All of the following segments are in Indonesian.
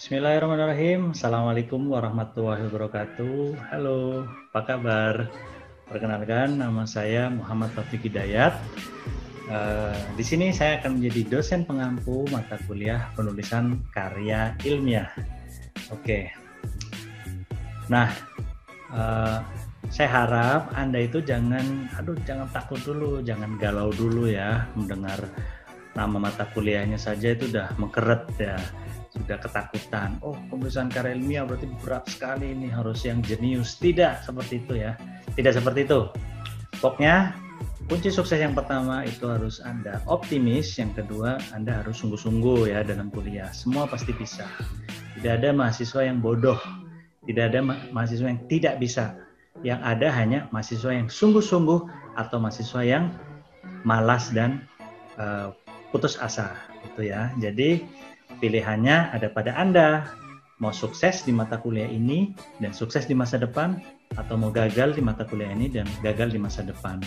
Bismillahirrahmanirrahim. Assalamualaikum warahmatullahi wabarakatuh. Halo, apa kabar? Perkenalkan, nama saya Muhammad Taufik Hidayat. Uh, di sini saya akan menjadi dosen pengampu mata kuliah penulisan karya ilmiah. Oke. Okay. Nah, uh, saya harap Anda itu jangan, aduh, jangan takut dulu, jangan galau dulu ya, mendengar nama mata kuliahnya saja itu udah mengkeret ya, sudah ketakutan. Oh, penulisan karya ilmiah berarti berat sekali ini, harus yang jenius. Tidak seperti itu ya, tidak seperti itu. Pokoknya kunci sukses yang pertama itu harus Anda optimis, yang kedua Anda harus sungguh-sungguh ya dalam kuliah. Semua pasti bisa. Tidak ada mahasiswa yang bodoh, tidak ada mahasiswa yang tidak bisa yang ada hanya mahasiswa yang sungguh-sungguh atau mahasiswa yang malas dan uh, putus asa gitu ya. Jadi pilihannya ada pada Anda mau sukses di mata kuliah ini dan sukses di masa depan atau mau gagal di mata kuliah ini dan gagal di masa depan.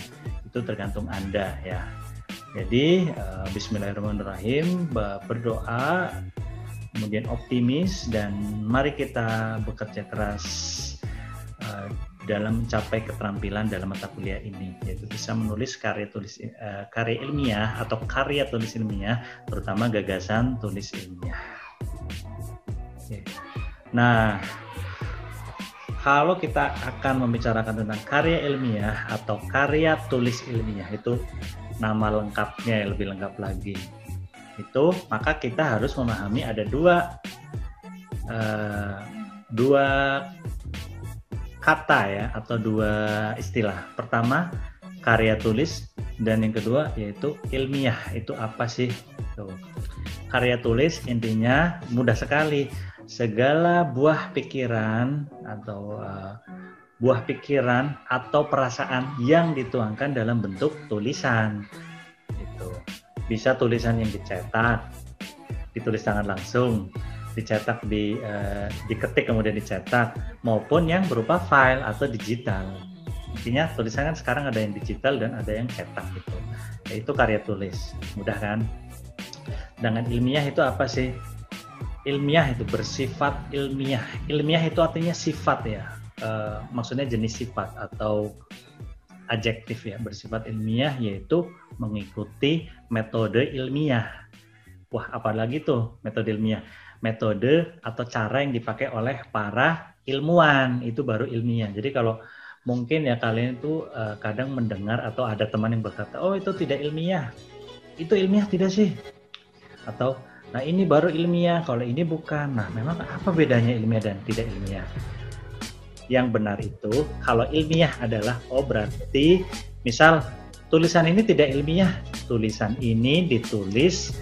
Itu tergantung Anda ya. Jadi uh, bismillahirrahmanirrahim berdoa kemudian optimis dan mari kita bekerja keras dalam mencapai keterampilan dalam mata kuliah ini yaitu bisa menulis karya tulis uh, karya ilmiah atau karya tulis ilmiah terutama gagasan tulis ilmiah. Oke. Nah, kalau kita akan membicarakan tentang karya ilmiah atau karya tulis ilmiah itu nama lengkapnya lebih lengkap lagi itu maka kita harus memahami ada dua uh, dua kata ya atau dua istilah. Pertama karya tulis dan yang kedua yaitu ilmiah. Itu apa sih? Tuh. Karya tulis intinya mudah sekali. Segala buah pikiran atau uh, buah pikiran atau perasaan yang dituangkan dalam bentuk tulisan. Itu bisa tulisan yang dicetak, ditulis tangan langsung, dicetak di uh, diketik kemudian dicetak maupun yang berupa file atau digital. Intinya tulisan kan sekarang ada yang digital dan ada yang cetak gitu. Yaitu karya tulis. Mudah kan? Dengan ilmiah itu apa sih? Ilmiah itu bersifat ilmiah. Ilmiah itu artinya sifat ya. Uh, maksudnya jenis sifat atau adjektif ya. Bersifat ilmiah yaitu mengikuti metode ilmiah. Wah apalagi tuh metode ilmiah metode atau cara yang dipakai oleh para ilmuwan itu baru ilmiah. Jadi kalau mungkin ya kalian itu uh, kadang mendengar atau ada teman yang berkata, oh itu tidak ilmiah, itu ilmiah tidak sih? Atau nah ini baru ilmiah, kalau ini bukan. Nah memang apa bedanya ilmiah dan tidak ilmiah? Yang benar itu kalau ilmiah adalah oh berarti misal tulisan ini tidak ilmiah, tulisan ini ditulis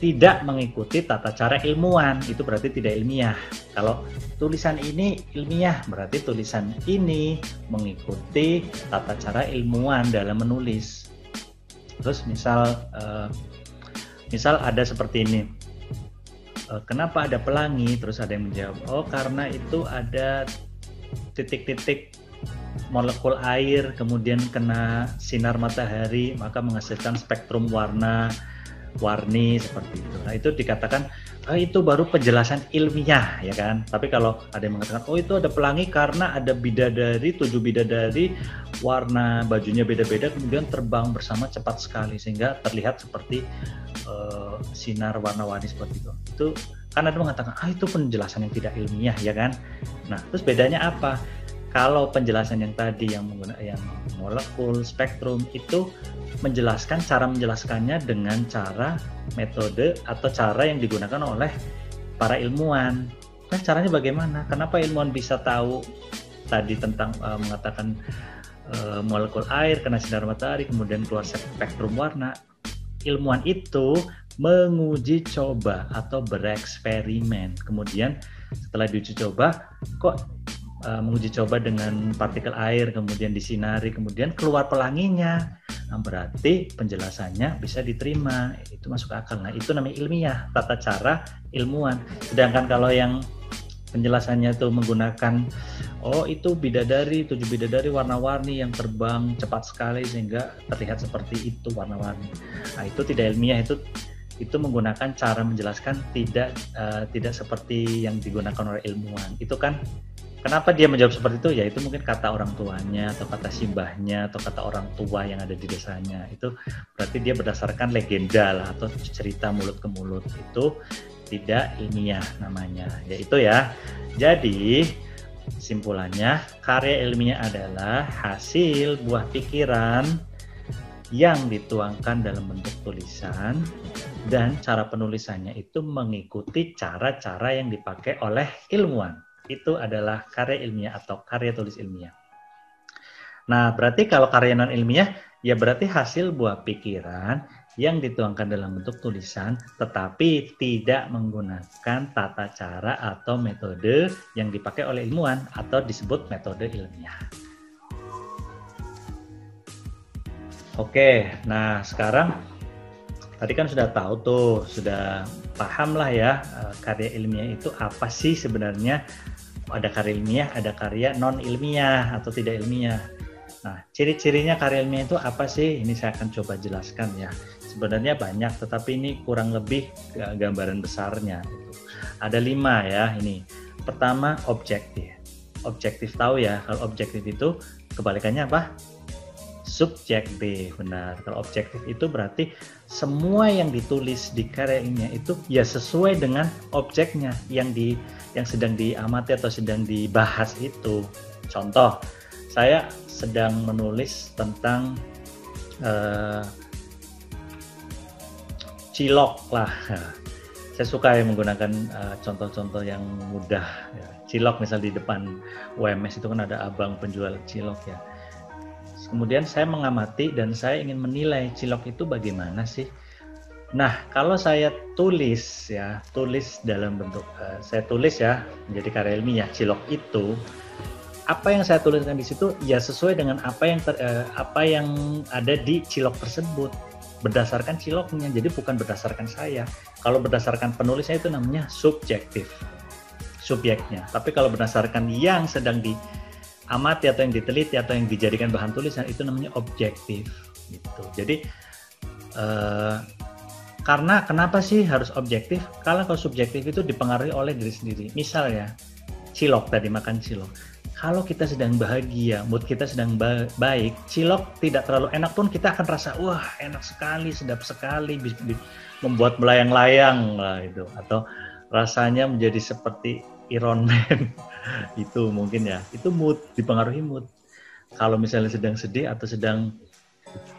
tidak mengikuti tata cara ilmuwan. Itu berarti tidak ilmiah. Kalau tulisan ini ilmiah berarti tulisan ini mengikuti tata cara ilmuwan dalam menulis. Terus misal uh, misal ada seperti ini. Uh, kenapa ada pelangi? Terus ada yang menjawab oh karena itu ada titik-titik molekul air kemudian kena sinar matahari maka menghasilkan spektrum warna warni seperti itu. Nah itu dikatakan oh, itu baru penjelasan ilmiah ya kan. Tapi kalau ada yang mengatakan oh itu ada pelangi karena ada bidadari tujuh bidadari warna bajunya beda-beda kemudian terbang bersama cepat sekali sehingga terlihat seperti uh, sinar warna-warni seperti itu. Itu kan ada mengatakan ah itu penjelasan yang tidak ilmiah ya kan. Nah terus bedanya apa? Kalau penjelasan yang tadi yang menggunakan yang molekul, spektrum itu menjelaskan cara menjelaskannya dengan cara metode atau cara yang digunakan oleh para ilmuwan. Nah, caranya bagaimana? Kenapa ilmuwan bisa tahu tadi tentang uh, mengatakan uh, molekul air kena sinar matahari kemudian keluar spektrum warna? Ilmuwan itu menguji coba atau bereksperimen. Kemudian setelah diuji coba, kok uh, menguji coba dengan partikel air, kemudian disinari, kemudian keluar pelanginya. Nah, berarti penjelasannya bisa diterima, itu masuk akal. Nah, itu namanya ilmiah, tata cara ilmuwan. Sedangkan kalau yang penjelasannya itu menggunakan oh itu bidadari, tujuh bidadari warna-warni yang terbang cepat sekali sehingga terlihat seperti itu warna-warni. Nah, itu tidak ilmiah, itu itu menggunakan cara menjelaskan tidak uh, tidak seperti yang digunakan oleh ilmuwan. Itu kan kenapa dia menjawab seperti itu? Ya itu mungkin kata orang tuanya atau kata simbahnya atau kata orang tua yang ada di desanya. Itu berarti dia berdasarkan legenda lah atau cerita mulut ke mulut. Itu tidak ilmiah namanya. Ya itu ya. Jadi simpulannya karya ilmiah adalah hasil buah pikiran yang dituangkan dalam bentuk tulisan dan cara penulisannya itu mengikuti cara-cara yang dipakai oleh ilmuwan. Itu adalah karya ilmiah atau karya tulis ilmiah. Nah, berarti kalau karya non ilmiah ya berarti hasil buah pikiran yang dituangkan dalam bentuk tulisan tetapi tidak menggunakan tata cara atau metode yang dipakai oleh ilmuwan atau disebut metode ilmiah. Oke, nah sekarang tadi kan sudah tahu tuh, sudah paham lah ya eh, karya ilmiah itu apa sih sebenarnya? Ada karya ilmiah, ada karya non ilmiah atau tidak ilmiah. Nah, ciri-cirinya karya ilmiah itu apa sih? Ini saya akan coba jelaskan ya. Sebenarnya banyak, tetapi ini kurang lebih gambaran besarnya. Ada lima ya ini. Pertama objektif. Objektif tahu ya, kalau objektif itu kebalikannya apa? subjektif benar kalau objektif itu berarti semua yang ditulis di karya ilmiah itu ya sesuai dengan objeknya yang di yang sedang diamati atau sedang dibahas itu. Contoh saya sedang menulis tentang uh, cilok lah. Saya suka ya menggunakan eh, contoh-contoh uh, yang mudah ya. cilok misal di depan UMS itu kan ada abang penjual cilok ya Kemudian saya mengamati dan saya ingin menilai cilok itu bagaimana sih. Nah, kalau saya tulis ya, tulis dalam bentuk uh, saya tulis ya menjadi karya ilmiah cilok itu apa yang saya tuliskan di situ ya sesuai dengan apa yang ter, uh, apa yang ada di cilok tersebut. Berdasarkan ciloknya jadi bukan berdasarkan saya. Kalau berdasarkan penulisnya itu namanya subjektif subjeknya. Tapi kalau berdasarkan yang sedang di amati atau yang diteliti atau yang dijadikan bahan tulisan itu namanya objektif gitu. Jadi uh, karena kenapa sih harus objektif? Kalau kalau subjektif itu dipengaruhi oleh diri sendiri. Misal ya, cilok tadi makan cilok. Kalau kita sedang bahagia, mood kita sedang ba baik, cilok tidak terlalu enak pun kita akan rasa wah enak sekali, sedap sekali, membuat melayang-layang lah itu, atau rasanya menjadi seperti Iron Man itu mungkin ya. Itu mood dipengaruhi mood. Kalau misalnya sedang sedih atau sedang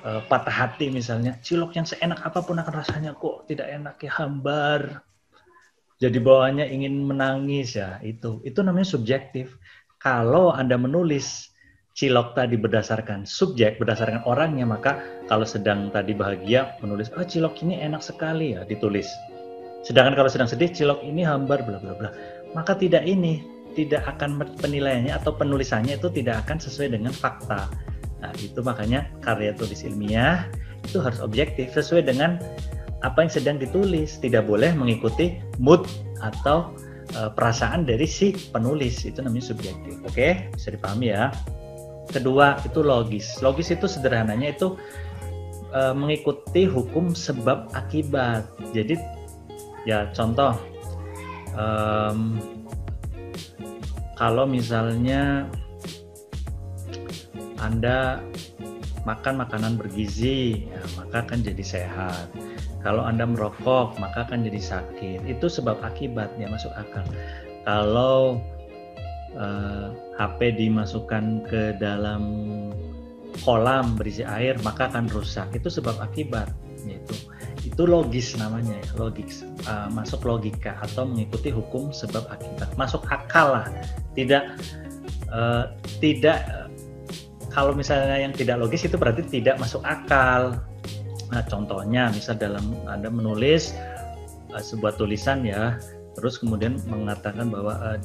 uh, patah hati misalnya cilok yang seenak apa pun akan rasanya kok tidak enak ya hambar. Jadi bawaannya ingin menangis ya itu. Itu namanya subjektif. Kalau anda menulis cilok tadi berdasarkan subjek berdasarkan orangnya maka kalau sedang tadi bahagia menulis oh cilok ini enak sekali ya ditulis. Sedangkan kalau sedang sedih cilok ini hambar bla bla bla. Maka tidak ini tidak akan penilaiannya atau penulisannya itu tidak akan sesuai dengan fakta. Nah, itu makanya karya tulis ilmiah itu harus objektif sesuai dengan apa yang sedang ditulis, tidak boleh mengikuti mood atau e, perasaan dari si penulis. Itu namanya subjektif. Oke, bisa dipahami ya. Kedua, itu logis. Logis itu sederhananya itu e, mengikuti hukum sebab akibat. Jadi ya contoh um, kalau misalnya Anda makan makanan bergizi, ya, maka akan jadi sehat. Kalau Anda merokok, maka akan jadi sakit. Itu sebab akibat ya masuk akal. Kalau eh, HP dimasukkan ke dalam kolam berisi air, maka akan rusak. Itu sebab akibat yaitu itu logis namanya ya logis. Uh, masuk logika atau mengikuti hukum sebab akibat. Masuk akal lah. Tidak uh, tidak kalau misalnya yang tidak logis itu berarti tidak masuk akal. Nah contohnya misal dalam anda menulis uh, sebuah tulisan ya terus kemudian mengatakan bahwa uh,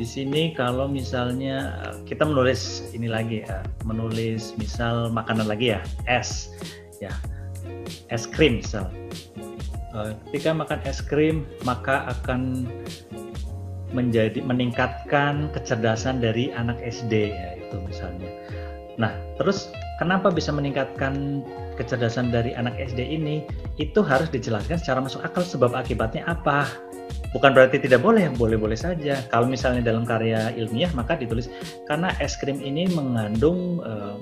di sini kalau misalnya kita menulis ini lagi ya, menulis misal makanan lagi ya es ya es krim misal. Uh, ketika makan es krim maka akan menjadi meningkatkan kecerdasan dari anak SD ya itu misalnya. Nah terus kenapa bisa meningkatkan kecerdasan dari anak SD ini itu harus dijelaskan secara masuk akal sebab akibatnya apa bukan berarti tidak boleh boleh-boleh saja kalau misalnya dalam karya ilmiah maka ditulis karena es krim ini mengandung uh,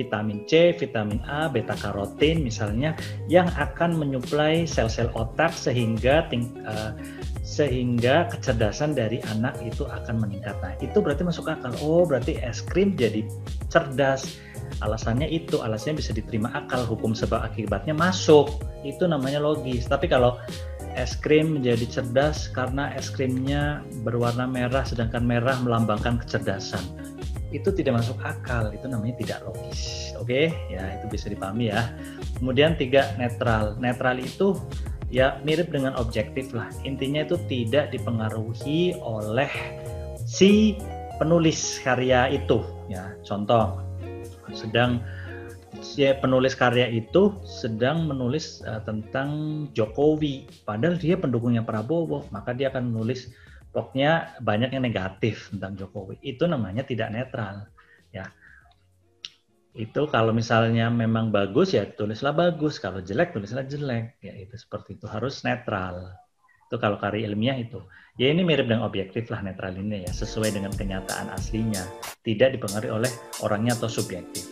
vitamin C, vitamin A, beta karotin misalnya yang akan menyuplai sel-sel otak sehingga ting, uh, sehingga kecerdasan dari anak itu akan meningkat. Nah, itu berarti masuk akal. Oh, berarti es krim jadi cerdas. Alasannya itu, alasannya bisa diterima akal, hukum sebab akibatnya masuk. Itu namanya logis. Tapi kalau es krim menjadi cerdas karena es krimnya berwarna merah sedangkan merah melambangkan kecerdasan itu tidak masuk akal itu namanya tidak logis oke? Okay? ya itu bisa dipahami ya. Kemudian tiga netral. Netral itu ya mirip dengan objektif lah. Intinya itu tidak dipengaruhi oleh si penulis karya itu ya. Contoh sedang si penulis karya itu sedang menulis uh, tentang Jokowi padahal dia pendukungnya Prabowo maka dia akan menulis pokoknya banyak yang negatif tentang Jokowi. Itu namanya tidak netral, ya. Itu kalau misalnya memang bagus ya tulislah bagus, kalau jelek tulislah jelek, ya itu seperti itu harus netral. Itu kalau karya ilmiah itu. Ya ini mirip dengan objektif lah netral ini ya, sesuai dengan kenyataan aslinya, tidak dipengaruhi oleh orangnya atau subjektif.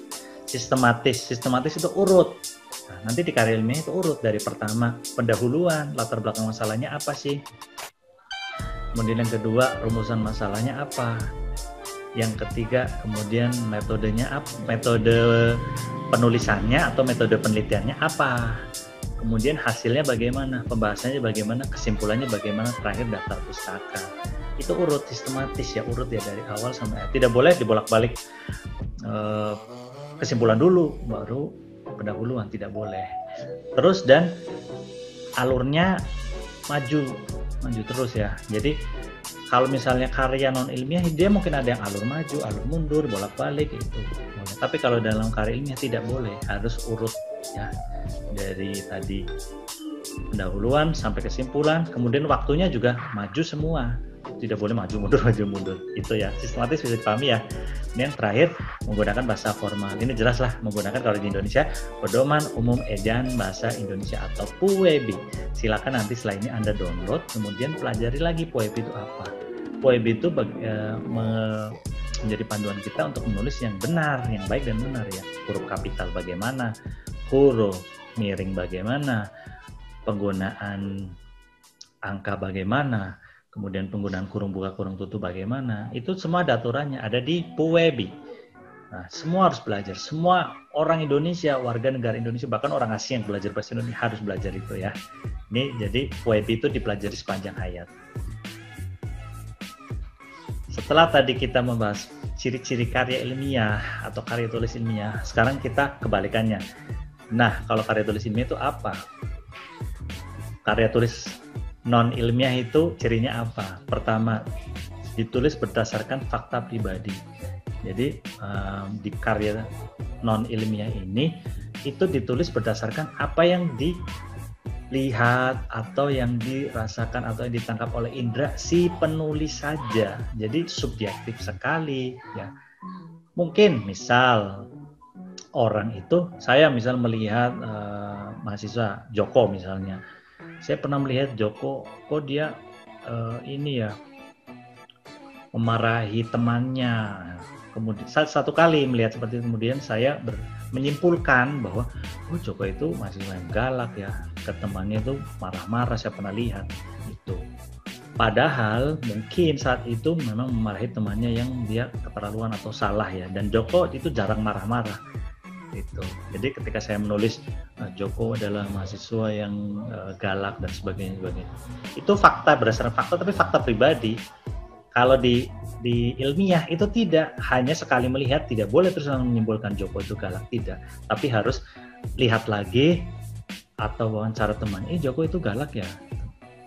Sistematis, sistematis itu urut. Nah, nanti di karya ilmiah itu urut dari pertama pendahuluan, latar belakang masalahnya apa sih, Kemudian yang kedua, rumusan masalahnya apa? Yang ketiga, kemudian metodenya apa? Metode penulisannya atau metode penelitiannya apa? Kemudian hasilnya bagaimana? Pembahasannya bagaimana? Kesimpulannya bagaimana? Terakhir daftar pustaka. Itu urut sistematis ya, urut ya dari awal sampai. Tidak boleh dibolak-balik eh, kesimpulan dulu baru pendahuluan tidak boleh. Terus dan alurnya maju maju terus ya. Jadi kalau misalnya karya non ilmiah dia mungkin ada yang alur maju alur mundur bolak balik itu tapi kalau dalam karya ilmiah tidak boleh harus urut ya. Dari tadi pendahuluan sampai kesimpulan kemudian waktunya juga maju semua tidak boleh maju mundur maju mundur. Itu ya sistematis bisa dipahami ya. Ini yang terakhir menggunakan bahasa formal. Ini jelas lah menggunakan kalau di Indonesia pedoman umum ejaan bahasa Indonesia atau PUEBI silakan nanti setelah ini anda download kemudian pelajari lagi PUEBI itu apa. PUEBI itu bagi, uh, me, menjadi panduan kita untuk menulis yang benar yang baik dan benar ya. Huruf kapital bagaimana huruf miring bagaimana penggunaan angka bagaimana kemudian penggunaan kurung buka kurung tutup bagaimana? Itu semua ada aturannya ada di PUEBI nah semua harus belajar. Semua orang Indonesia warga negara Indonesia bahkan orang asing yang belajar bahasa Indonesia harus belajar itu ya. Ini jadi PUEBI itu dipelajari sepanjang hayat. Setelah tadi kita membahas ciri-ciri karya ilmiah atau karya tulis ilmiah sekarang kita kebalikannya. Nah kalau karya tulis ilmiah itu apa? Karya tulis non ilmiah itu cirinya apa? Pertama, ditulis berdasarkan fakta pribadi. Jadi um, di karya non ilmiah ini itu ditulis berdasarkan apa yang dilihat atau yang dirasakan atau yang ditangkap oleh indera si penulis saja. Jadi subjektif sekali ya. Mungkin misal orang itu saya misal melihat uh, mahasiswa Joko misalnya saya pernah melihat Joko kok dia uh, ini ya memarahi temannya. Kemudian satu kali melihat seperti itu. Kemudian saya ber, menyimpulkan bahwa oh Joko itu masih yang galak ya ke temannya itu marah-marah saya pernah lihat? Itu padahal mungkin saat itu memang memarahi temannya yang dia keterlaluan atau salah ya. Dan Joko itu jarang marah-marah itu jadi ketika saya menulis uh, Joko adalah mahasiswa yang uh, galak dan sebagainya sebagainya. Itu fakta berdasarkan fakta tapi fakta pribadi. Kalau di di ilmiah itu tidak. Hanya sekali melihat tidak boleh terus menyimpulkan Joko itu galak tidak. Tapi harus lihat lagi atau wawancara teman eh Joko itu galak ya?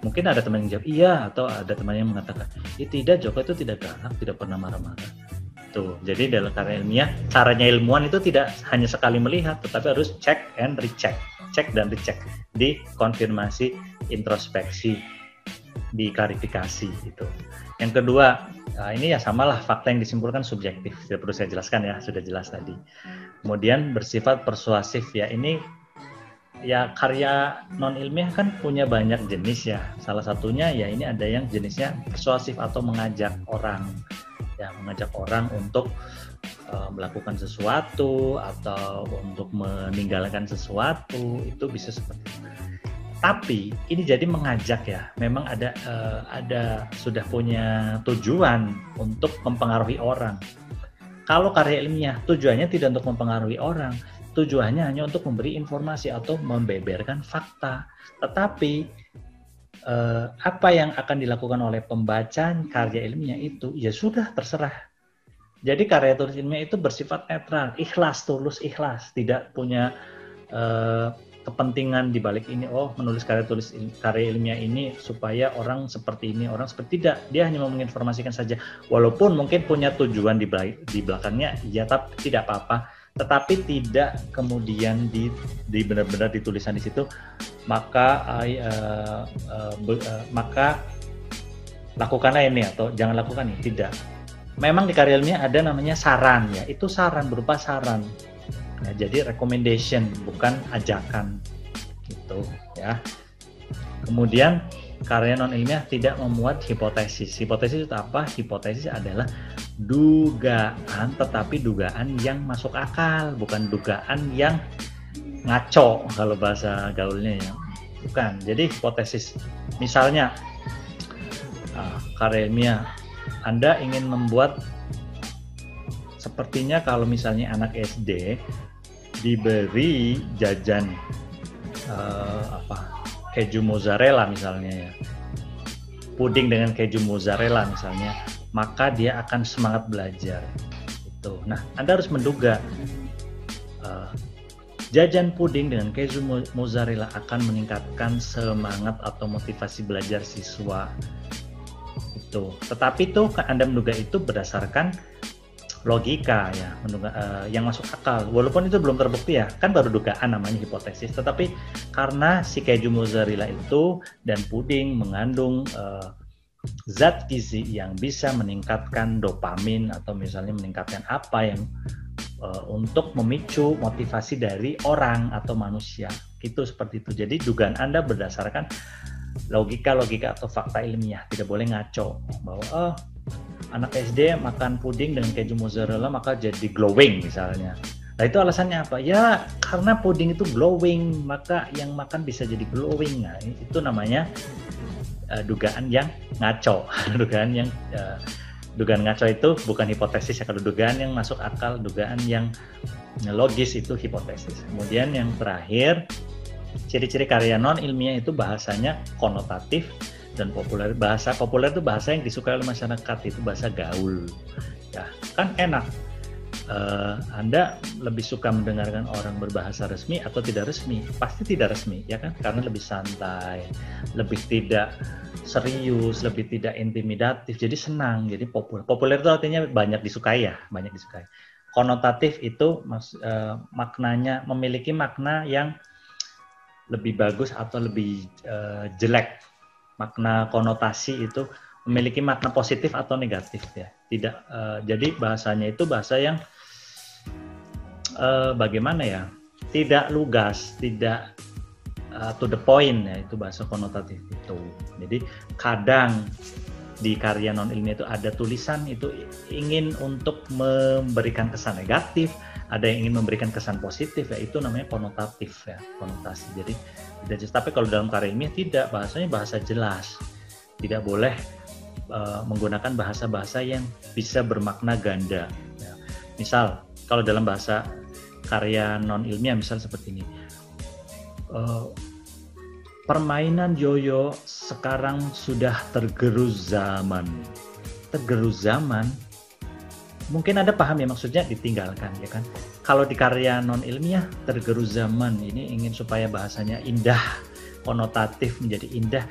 Mungkin ada teman yang jawab iya atau ada teman yang mengatakan eh, tidak Joko itu tidak galak tidak pernah marah-marah Tuh, jadi dalam karya ilmiah, caranya ilmuwan itu tidak hanya sekali melihat, tetapi harus check and recheck, cek dan recheck, di konfirmasi, introspeksi, di klarifikasi itu. Yang kedua, Nah, ini ya samalah fakta yang disimpulkan subjektif. Tidak perlu saya jelaskan ya, sudah jelas tadi. Kemudian bersifat persuasif ya. Ini ya karya non ilmiah kan punya banyak jenis ya. Salah satunya ya ini ada yang jenisnya persuasif atau mengajak orang ya mengajak orang untuk uh, melakukan sesuatu atau untuk meninggalkan sesuatu itu bisa seperti itu. Tapi ini jadi mengajak ya, memang ada uh, ada sudah punya tujuan untuk mempengaruhi orang. Kalau karya ilmiah tujuannya tidak untuk mempengaruhi orang, tujuannya hanya untuk memberi informasi atau membeberkan fakta. Tetapi eh, apa yang akan dilakukan oleh pembaca karya ilmiah itu ya sudah terserah. Jadi karya tulis ilmiah itu bersifat netral, ikhlas, tulus, ikhlas, tidak punya eh, kepentingan di balik ini. Oh, menulis karya tulis karya ilmiah ini supaya orang seperti ini, orang seperti tidak. Dia hanya mau menginformasikan saja. Walaupun mungkin punya tujuan di, di belakangnya, ya tapi tidak apa-apa tetapi tidak kemudian di, di benar-benar ditulisan di situ maka uh, uh, uh, maka lakukanlah ini atau jangan lakukan ini. Tidak. Memang di karya ada namanya saran ya. Itu saran berupa saran. Ya, jadi recommendation bukan ajakan. Gitu ya. Kemudian karya non ilmiah tidak memuat hipotesis. Hipotesis itu apa? Hipotesis adalah dugaan tetapi dugaan yang masuk akal bukan dugaan yang ngaco kalau bahasa gaulnya ya. Bukan. Jadi hipotesis misalnya uh, karya ilmiah Anda ingin membuat sepertinya kalau misalnya anak SD diberi jajan uh, apa keju mozzarella misalnya ya puding dengan keju mozzarella misalnya maka dia akan semangat belajar. Itu. Nah, Anda harus menduga uh, jajan puding dengan keju mozzarella akan meningkatkan semangat atau motivasi belajar siswa. Itu. Tetapi itu Anda menduga itu berdasarkan logika ya, menduga, uh, yang masuk akal. Walaupun itu belum terbukti ya, kan baru dugaan namanya hipotesis. Tetapi karena si keju mozzarella itu dan puding mengandung uh, zat gizi yang bisa meningkatkan dopamin atau misalnya meningkatkan apa yang uh, untuk memicu motivasi dari orang atau manusia itu seperti itu jadi dugaan anda berdasarkan logika-logika atau fakta ilmiah tidak boleh ngaco bahwa oh anak SD makan puding dengan keju mozzarella maka jadi glowing misalnya Nah itu alasannya apa? Ya karena puding itu glowing, maka yang makan bisa jadi glowing. Nah itu namanya uh, dugaan yang ngaco, dugaan yang uh, dugaan ngaco itu bukan hipotesis ya kalau dugaan yang masuk akal, dugaan yang logis itu hipotesis. Kemudian yang terakhir ciri-ciri karya non ilmiah itu bahasanya konotatif dan populer. Bahasa populer itu bahasa yang disukai oleh masyarakat itu bahasa gaul. Ya, kan enak uh, Anda lebih suka mendengarkan orang berbahasa resmi atau tidak resmi? Pasti tidak resmi, ya kan? Karena lebih santai, lebih tidak serius, lebih tidak intimidatif, jadi senang, jadi populer. Populer itu artinya banyak disukai ya, banyak disukai. Konotatif itu mas, uh, maknanya memiliki makna yang lebih bagus atau lebih uh, jelek. Makna konotasi itu memiliki makna positif atau negatif ya. Tidak uh, jadi bahasanya itu bahasa yang uh, bagaimana ya? Tidak lugas tidak uh, to the point ya itu bahasa konotatif itu. Jadi kadang di karya non ilmiah itu ada tulisan itu ingin untuk memberikan kesan negatif ada yang ingin memberikan kesan positif ya itu namanya konotatif ya konotasi. Jadi jelas tapi kalau dalam karya ilmiah tidak bahasanya bahasa jelas. Tidak boleh uh, menggunakan bahasa-bahasa yang bisa bermakna ganda. Ya. misal kalau dalam bahasa karya non ilmiah misal seperti ini. Uh, permainan yoyo sekarang sudah tergerus zaman. Tergerus zaman mungkin ada paham ya maksudnya ditinggalkan ya kan kalau di karya non ilmiah tergerus zaman ini ingin supaya bahasanya indah konotatif menjadi indah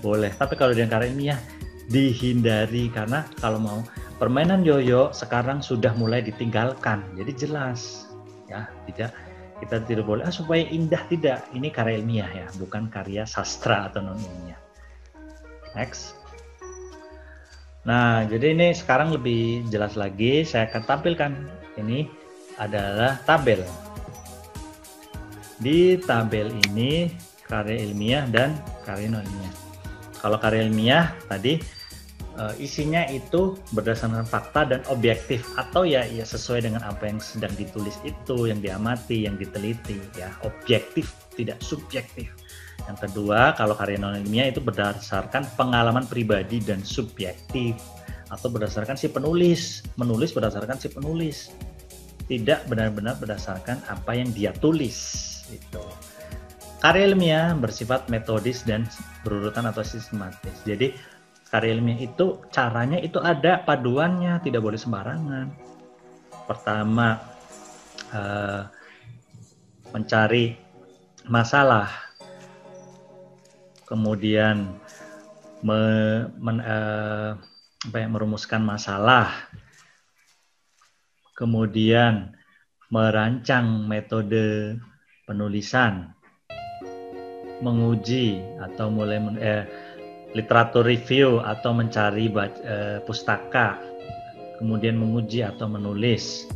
boleh. Tapi kalau di karya ilmiah dihindari. Karena kalau mau permainan yoyo sekarang sudah mulai ditinggalkan. Jadi jelas ya tidak kita tidak boleh ah, supaya indah. Tidak ini karya ilmiah ya bukan karya sastra atau non ilmiah next. Nah, jadi ini sekarang lebih jelas lagi. Saya akan tampilkan. Ini adalah tabel. Di tabel ini karya ilmiah dan karya non ilmiah. Kalau karya ilmiah tadi uh, isinya itu berdasarkan fakta dan objektif atau ya ya sesuai dengan apa yang sedang ditulis itu, yang diamati, yang diteliti ya, objektif tidak subjektif. Yang kedua, kalau karya non ilmiah itu berdasarkan pengalaman pribadi dan subjektif atau berdasarkan si penulis, menulis berdasarkan si penulis. Tidak benar-benar berdasarkan apa yang dia tulis itu. Karya ilmiah bersifat metodis dan berurutan atau sistematis. Jadi karya ilmiah itu caranya itu ada paduannya, tidak boleh sembarangan. Pertama, uh, mencari masalah kemudian me, men, uh, apa ya, merumuskan masalah, kemudian merancang metode penulisan, menguji atau mulai men, eh, literatur review atau mencari eh, pustaka, kemudian menguji atau menulis,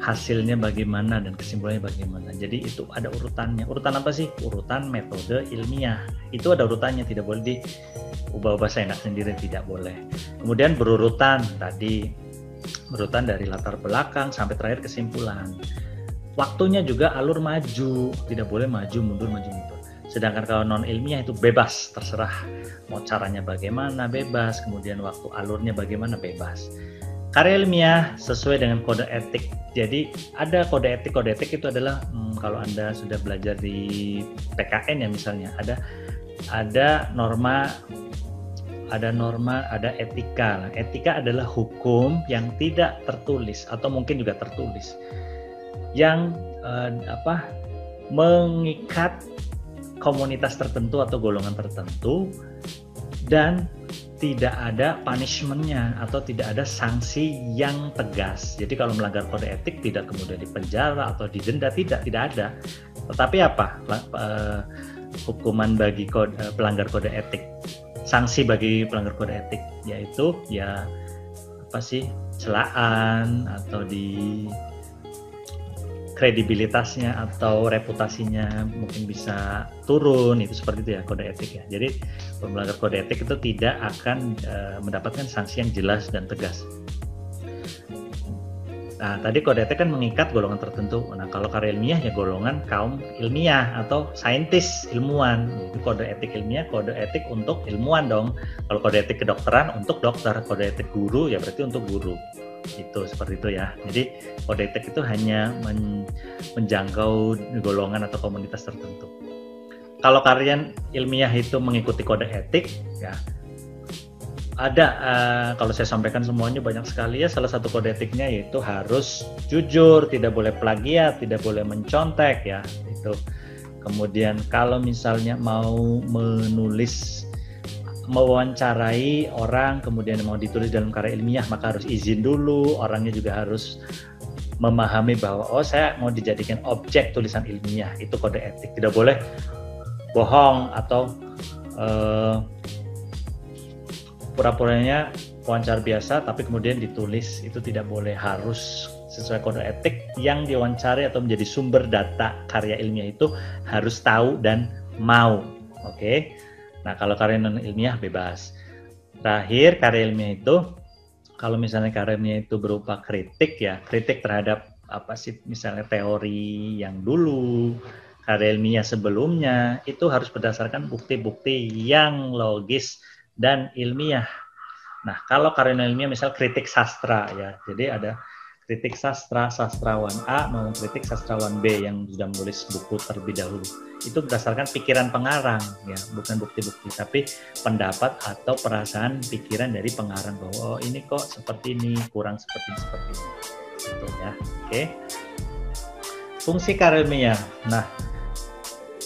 hasilnya bagaimana dan kesimpulannya bagaimana. Jadi itu ada urutannya. Urutan apa sih? Urutan metode ilmiah. Itu ada urutannya, tidak boleh diubah-ubah seenak sendiri, tidak boleh. Kemudian berurutan tadi berurutan dari latar belakang sampai terakhir kesimpulan. Waktunya juga alur maju, tidak boleh maju mundur maju mundur. Sedangkan kalau non ilmiah itu bebas, terserah mau caranya bagaimana bebas, kemudian waktu alurnya bagaimana bebas. Karya ilmiah sesuai dengan kode etik. Jadi ada kode etik. Kode etik itu adalah hmm, kalau anda sudah belajar di PKN ya misalnya ada ada norma ada norma, ada etika. Nah, etika adalah hukum yang tidak tertulis atau mungkin juga tertulis, yang eh, apa mengikat komunitas tertentu atau golongan tertentu dan tidak ada punishmentnya atau tidak ada sanksi yang tegas. Jadi kalau melanggar kode etik tidak kemudian dipenjara atau didenda tidak tidak ada. Tetapi apa uh, hukuman bagi kode, uh, pelanggar kode etik? Sanksi bagi pelanggar kode etik yaitu ya apa sih celaan atau di kredibilitasnya atau reputasinya mungkin bisa turun itu seperti itu ya kode etik ya. Jadi melanggar kode etik itu tidak akan uh, mendapatkan sanksi yang jelas dan tegas Nah, tadi kode etik kan mengikat golongan tertentu. Nah, kalau karya ilmiah ya golongan kaum ilmiah atau saintis, ilmuwan. Jadi kode etik ilmiah, kode etik untuk ilmuwan dong. Kalau kode etik kedokteran untuk dokter, kode etik guru ya berarti untuk guru itu seperti itu ya jadi kode etik itu hanya men, menjangkau golongan atau komunitas tertentu kalau kalian ilmiah itu mengikuti kode etik ya ada uh, kalau saya sampaikan semuanya banyak sekali ya. Salah satu kode etiknya yaitu harus jujur tidak boleh plagiat tidak boleh mencontek ya itu kemudian kalau misalnya mau menulis mewawancarai orang kemudian mau ditulis dalam karya ilmiah maka harus izin dulu. Orangnya juga harus memahami bahwa oh saya mau dijadikan objek tulisan ilmiah. Itu kode etik. Tidak boleh bohong atau uh, pura-puranya wawancara biasa tapi kemudian ditulis itu tidak boleh harus sesuai kode etik yang diwawancari atau menjadi sumber data karya ilmiah itu harus tahu dan mau oke okay? Nah, kalau karya non ilmiah bebas. Terakhir, karya ilmiah itu kalau misalnya karya ilmiah itu berupa kritik ya, kritik terhadap apa sih misalnya teori yang dulu, karya ilmiah sebelumnya itu harus berdasarkan bukti-bukti yang logis dan ilmiah. Nah, kalau karya ilmiah misal kritik sastra ya. Jadi ada kritik sastra, sastrawan A maupun kritik sastrawan B yang sudah menulis buku terlebih dahulu. Itu berdasarkan pikiran pengarang ya bukan bukti-bukti tapi pendapat atau perasaan pikiran dari pengarang bahwa oh ini kok seperti ini kurang seperti ini seperti ini. Gitu ya. Oke. Fungsi karelmia nah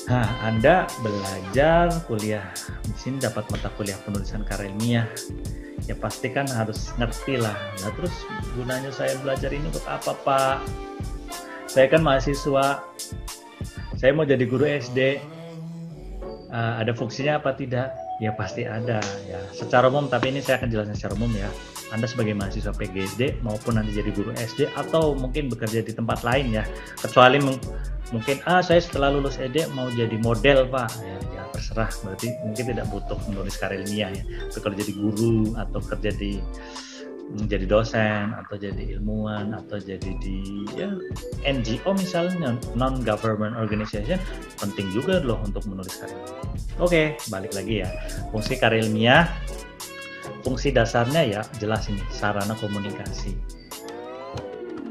Nah, Anda belajar kuliah di sini dapat mata kuliah penulisan karya Ya pasti kan harus ngerti lah. Nah, terus gunanya saya belajar ini untuk apa, Pak? Saya kan mahasiswa saya mau jadi guru SD uh, ada fungsinya apa tidak Ya pasti ada ya. Secara umum, tapi ini saya akan jelaskan secara umum ya. Anda sebagai mahasiswa PGSD maupun nanti jadi guru SD atau mungkin bekerja di tempat lain ya. Kecuali mungkin ah saya setelah lulus SD mau jadi model pak ya, ya terserah berarti mungkin tidak butuh menulis karya ilmiah ya. Kalau jadi guru atau kerja di menjadi dosen atau jadi ilmuwan atau jadi di ya, NGO misalnya non government organization penting juga loh untuk menulis karya. Oke, balik lagi ya. Fungsi karya ilmiah fungsi dasarnya ya jelas ini sarana komunikasi.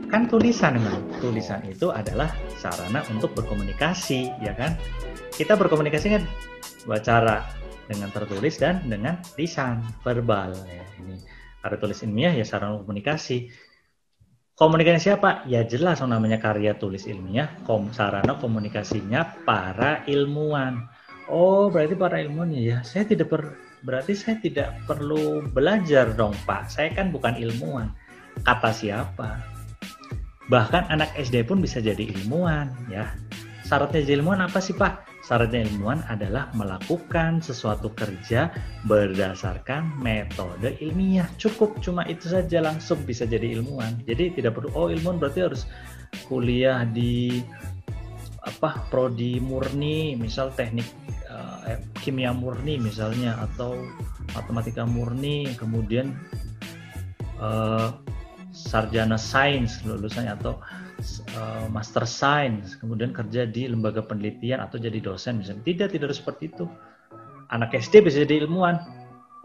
Kan tulisan memang. Tulisan itu adalah sarana untuk berkomunikasi, ya kan? Kita berkomunikasi kan cara dengan tertulis dan dengan lisan verbal ya ini karya tulis ilmiah ya sarana komunikasi. Komunikasi siapa? Ya jelas namanya karya tulis ilmiah, kom sarana komunikasinya para ilmuwan. Oh, berarti para ilmuwan ya. Saya tidak per, berarti saya tidak perlu belajar dong, Pak. Saya kan bukan ilmuwan. Kata siapa? Bahkan anak SD pun bisa jadi ilmuwan, ya. Syaratnya jadi ilmuwan apa sih, Pak? Syaratnya ilmuwan adalah melakukan sesuatu kerja berdasarkan metode ilmiah. Cukup cuma itu saja langsung bisa jadi ilmuwan. Jadi tidak perlu oh ilmuwan berarti harus kuliah di apa prodi murni, misal teknik uh, kimia murni misalnya atau matematika murni, kemudian uh, sarjana sains lulusannya atau master science, kemudian kerja di lembaga penelitian atau jadi dosen misalnya. Tidak, tidak harus seperti itu. Anak SD bisa jadi ilmuwan,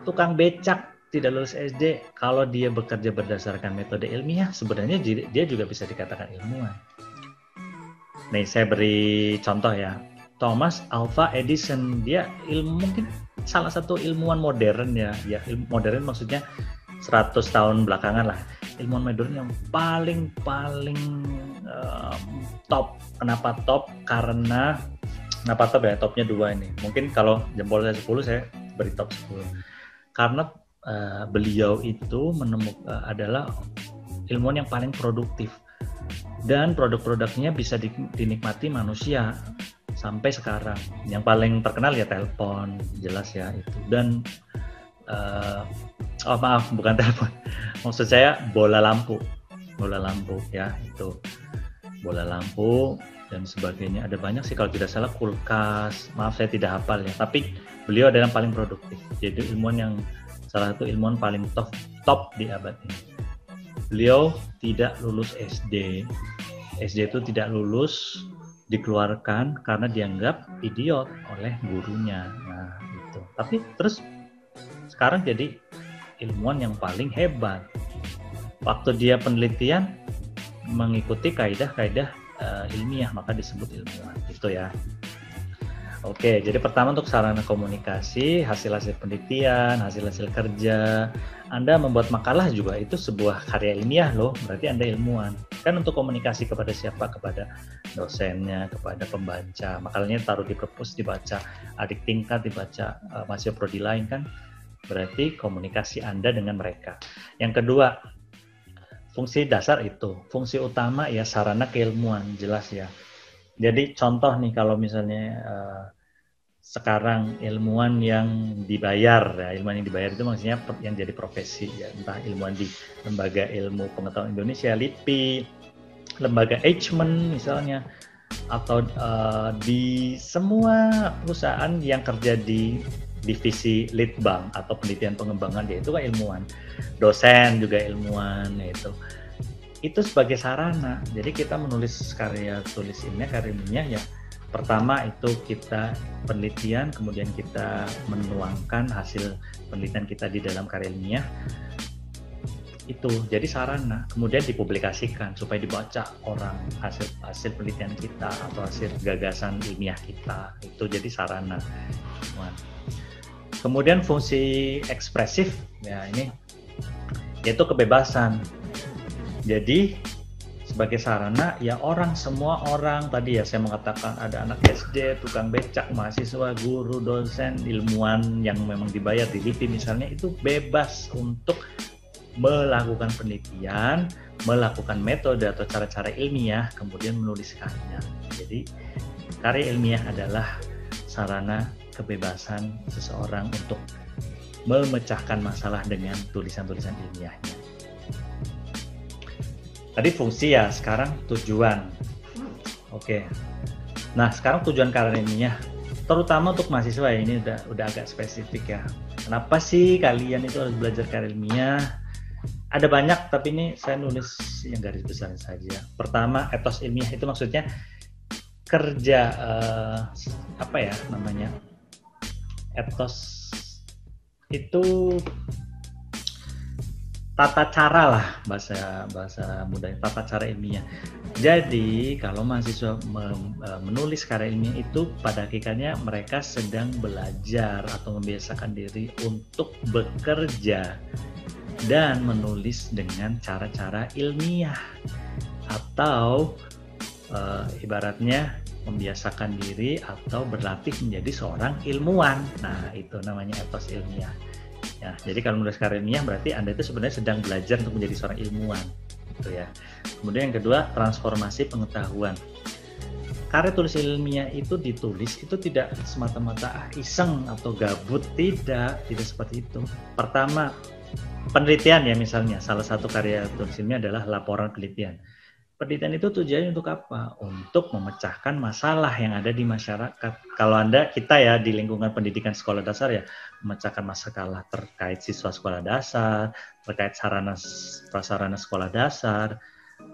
tukang becak tidak lulus SD, kalau dia bekerja berdasarkan metode ilmiah, sebenarnya dia juga bisa dikatakan ilmuwan. Nih, saya beri contoh ya. Thomas Alva Edison, dia ilmu mungkin salah satu ilmuwan modern ya. Ya, ilmu modern maksudnya 100 tahun belakangan lah ilmuwan modern yang paling paling uh, top. Kenapa top? Karena kenapa top ya? Topnya dua ini. Mungkin kalau jempol saya 10 saya beri top 10. Karena uh, beliau itu menemukan uh, adalah ilmuwan yang paling produktif dan produk-produknya bisa di, dinikmati manusia sampai sekarang. Yang paling terkenal ya telepon, jelas ya itu. Dan uh, oh maaf bukan telepon. Maksud saya bola lampu. Bola lampu ya itu. Bola lampu dan sebagainya. Ada banyak sih kalau tidak salah kulkas. Maaf saya tidak hafal ya. Tapi beliau adalah yang paling produktif. Jadi ilmuwan yang salah satu ilmuwan paling top top di abad ini. Beliau tidak lulus SD SD itu tidak lulus dikeluarkan karena dianggap idiot oleh gurunya nah itu tapi terus sekarang jadi ilmuwan yang paling hebat. Waktu dia penelitian mengikuti kaidah-kaidah uh, ilmiah maka disebut ilmuwan gitu ya. Oke, jadi pertama untuk sarana komunikasi, hasil-hasil penelitian, hasil-hasil kerja. Anda membuat makalah juga itu sebuah karya ilmiah loh, berarti Anda ilmuwan. Kan untuk komunikasi kepada siapa? Kepada dosennya, kepada pembaca. Makalahnya taruh di perpus dibaca, adik tingkat dibaca, uh, mahasiswa prodi lain kan Berarti komunikasi Anda dengan mereka. Yang kedua, fungsi dasar itu. Fungsi utama ya sarana keilmuan, jelas ya. Jadi contoh nih kalau misalnya uh, sekarang ilmuwan yang dibayar ya ilmuwan yang dibayar itu maksudnya yang jadi profesi ya. Entah ilmuwan di lembaga ilmu pengetahuan Indonesia LIPI lembaga Eichmann misalnya atau uh, di semua perusahaan yang kerja di divisi litbang atau penelitian pengembangan dia itu kan ilmuwan. Dosen juga ilmuwan yaitu itu sebagai sarana. Jadi kita menulis karya tulis ilmiah karya ilmiah ya pertama itu kita penelitian kemudian kita menuangkan hasil penelitian kita di dalam karya ilmiah itu jadi sarana. Kemudian dipublikasikan supaya dibaca orang hasil hasil penelitian kita atau hasil gagasan ilmiah kita. Itu jadi sarana. Kemudian fungsi ekspresif ya ini yaitu kebebasan. Jadi sebagai sarana ya orang semua orang tadi ya saya mengatakan ada anak SD, tukang becak, mahasiswa, guru, dosen, ilmuwan yang memang dibayar di LIPI misalnya itu bebas untuk melakukan penelitian, melakukan metode atau cara-cara ilmiah, kemudian menuliskannya. Jadi karya ilmiah adalah sarana kebebasan seseorang untuk memecahkan masalah dengan tulisan-tulisan ilmiahnya. Tadi fungsi ya, sekarang tujuan. Oke. Nah, sekarang tujuan ilmiah terutama untuk mahasiswa ya, ini udah udah agak spesifik ya. Kenapa sih kalian itu harus belajar karya ilmiah? Ada banyak, tapi ini saya nulis yang garis besar saja. Pertama, etos ilmiah itu maksudnya kerja uh, apa ya namanya etos itu tata cara lah bahasa bahasa mudanya tata cara ilmiah. Jadi kalau mahasiswa e, menulis karya ilmiah itu pada hakikatnya mereka sedang belajar atau membiasakan diri untuk bekerja dan menulis dengan cara-cara ilmiah atau uh, ibaratnya membiasakan diri atau berlatih menjadi seorang ilmuwan. Nah, itu namanya etos ilmiah. Ya, jadi kalau menulis karya ilmiah berarti Anda itu sebenarnya sedang belajar untuk menjadi seorang ilmuwan. Gitu ya. Kemudian yang kedua, transformasi pengetahuan. Karya tulis ilmiah itu ditulis itu tidak semata-mata iseng atau gabut, tidak, tidak seperti itu. Pertama, penelitian ya misalnya, salah satu karya tulis ilmiah adalah laporan penelitian penelitian itu tujuannya untuk apa? Untuk memecahkan masalah yang ada di masyarakat. Kalau Anda, kita ya di lingkungan pendidikan sekolah dasar ya, memecahkan masalah terkait siswa sekolah dasar, terkait sarana prasarana sekolah dasar,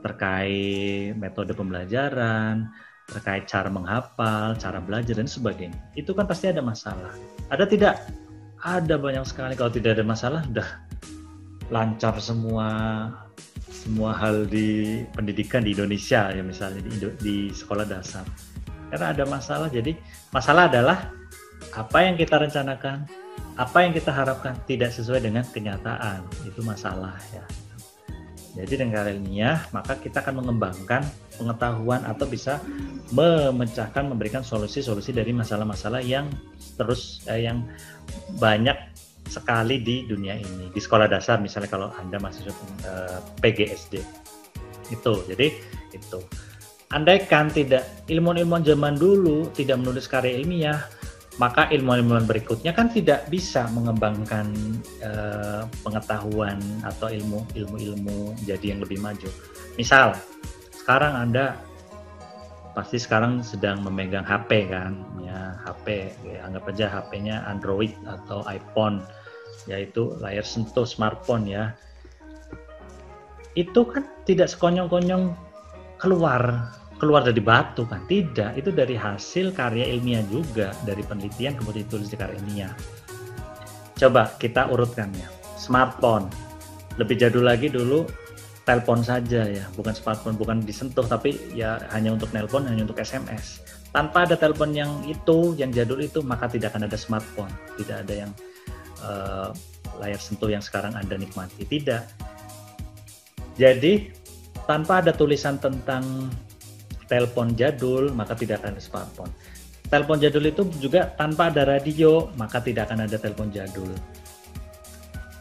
terkait metode pembelajaran, terkait cara menghafal, cara belajar dan sebagainya. Itu kan pasti ada masalah. Ada tidak? Ada banyak sekali. Kalau tidak ada masalah, udah lancar semua semua hal di pendidikan di Indonesia ya misalnya di, di sekolah dasar. Karena ada masalah jadi masalah adalah apa yang kita rencanakan apa yang kita harapkan tidak sesuai dengan kenyataan. Itu masalah ya. Jadi dengan ilmiah maka kita akan mengembangkan pengetahuan atau bisa memecahkan memberikan solusi-solusi dari masalah-masalah yang terus eh, yang banyak sekali di dunia ini. Di sekolah dasar misalnya kalau anda masih uh, PGSD itu jadi itu. Andaikan tidak ilmuwan-ilmuwan zaman dulu tidak menulis karya ilmiah maka ilmuwan-ilmuwan berikutnya kan tidak bisa mengembangkan uh, pengetahuan atau ilmu ilmu-ilmu jadi yang lebih maju. Misal sekarang anda pasti sekarang sedang memegang HP kan ya HP ya, anggap aja HP-nya Android atau iPhone yaitu layar sentuh smartphone ya. Itu kan tidak sekonyong-konyong keluar keluar dari batu kan? Tidak itu dari hasil karya ilmiah juga dari penelitian kemudian ditulis di karya ilmiah. Coba kita urutkan ya smartphone. Lebih jadul lagi dulu telepon saja ya bukan smartphone bukan disentuh tapi ya hanya untuk nelpon hanya untuk SMS tanpa ada telepon yang itu yang jadul itu maka tidak akan ada smartphone. Tidak ada yang uh, layar sentuh yang sekarang Anda nikmati. Tidak. Jadi, tanpa ada tulisan tentang telepon jadul, maka tidak akan ada smartphone. Telepon jadul itu juga tanpa ada radio, maka tidak akan ada telepon jadul.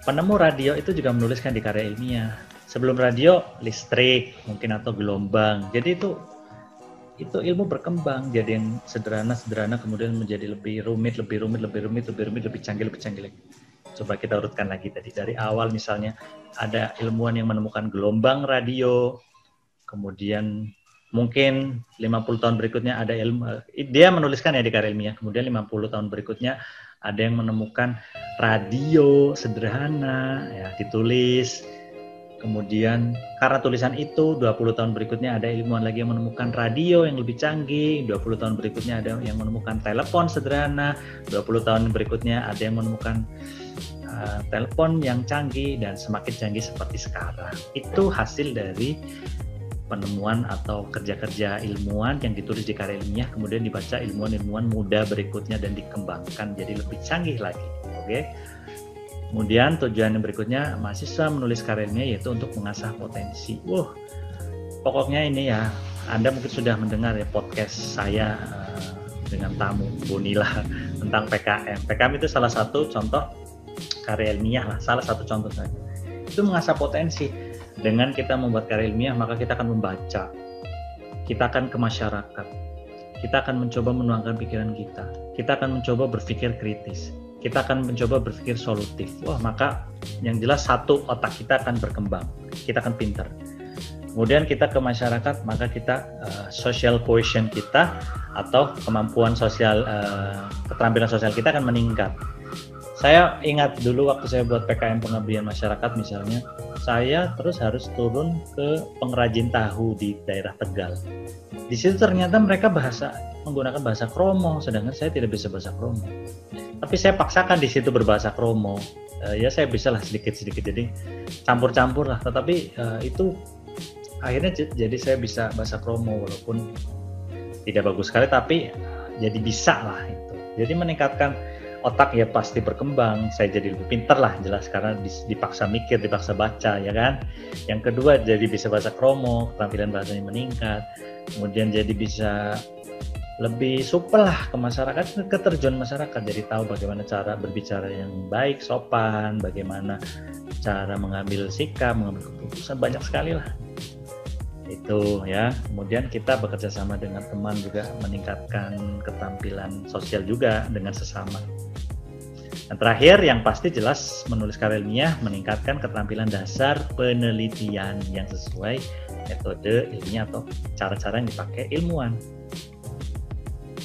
Penemu radio itu juga menuliskan di karya ilmiah. Sebelum radio, listrik mungkin atau gelombang. Jadi itu itu ilmu berkembang jadi yang sederhana-sederhana kemudian menjadi lebih rumit, lebih rumit, lebih rumit, lebih rumit, lebih canggih, lebih canggih lagi. Coba kita urutkan lagi tadi dari awal misalnya ada ilmuwan yang menemukan gelombang radio, kemudian mungkin 50 tahun berikutnya ada ilmu dia menuliskan ya di karya ilmiah, kemudian 50 tahun berikutnya ada yang menemukan radio sederhana ya ditulis Kemudian karena tulisan itu 20 tahun berikutnya ada ilmuwan lagi yang menemukan radio yang lebih canggih, 20 tahun berikutnya ada yang menemukan telepon sederhana, 20 tahun berikutnya ada yang menemukan uh, telepon yang canggih dan semakin canggih seperti sekarang. Itu hasil dari penemuan atau kerja-kerja ilmuwan yang ditulis di karya ilmiah kemudian dibaca ilmuwan-ilmuwan muda berikutnya dan dikembangkan jadi lebih canggih lagi. Oke. Okay? Kemudian tujuan yang berikutnya mahasiswa menulis karyanya yaitu untuk mengasah potensi. Wah, pokoknya ini ya, Anda mungkin sudah mendengar ya podcast saya uh, dengan tamu Bonila tentang PKM. PKM itu salah satu contoh karya ilmiah lah, salah satu contoh saja. Itu mengasah potensi. Dengan kita membuat karya ilmiah, maka kita akan membaca. Kita akan ke masyarakat. kita akan mencoba menuangkan pikiran kita. Kita akan mencoba berpikir kritis. Kita akan mencoba berpikir solutif. Wah, maka yang jelas satu otak kita akan berkembang. Kita akan pinter. Kemudian kita ke masyarakat, maka kita uh, social cohesion kita atau kemampuan sosial uh, keterampilan sosial kita akan meningkat. Saya ingat dulu waktu saya buat PKM pengabdian masyarakat misalnya, saya terus harus turun ke pengrajin tahu di daerah Tegal. Di situ ternyata mereka bahasa menggunakan bahasa kromo, sedangkan saya tidak bisa bahasa kromo. Tapi saya paksakan di situ berbahasa kromo. Uh, ya saya bisa lah sedikit-sedikit jadi campur-campur lah. Tetapi uh, itu akhirnya jadi saya bisa bahasa kromo walaupun tidak bagus sekali tapi jadi bisa lah itu. Jadi meningkatkan otak ya pasti berkembang. Saya jadi lebih pinter lah jelas karena dipaksa mikir dipaksa baca ya kan? Yang kedua jadi bisa bahasa kromo keterampilan bahasanya meningkat. Kemudian jadi bisa lebih supel lah ke masyarakat keterjun masyarakat. Jadi tahu bagaimana cara berbicara yang baik sopan bagaimana cara mengambil sikap mengambil keputusan. Banyak sekali lah. Itu ya. Kemudian kita bekerja sama dengan teman juga meningkatkan keterampilan sosial juga dengan sesama dan terakhir yang pasti jelas menulis karya ilmiah meningkatkan keterampilan dasar penelitian yang sesuai metode ilmiah atau cara-cara yang dipakai ilmuwan.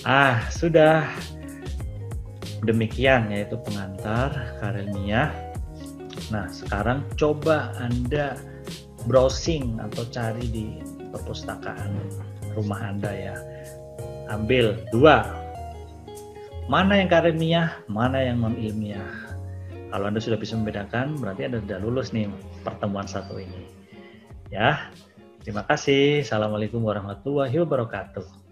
Ah, sudah demikian yaitu pengantar karya ilmiah. Nah, sekarang coba Anda browsing atau cari di perpustakaan rumah Anda ya. Ambil dua mana yang ilmiah, mana yang non ilmiah. Kalau Anda sudah bisa membedakan, berarti Anda sudah lulus nih pertemuan satu ini. Ya, terima kasih. Assalamualaikum warahmatullahi wabarakatuh.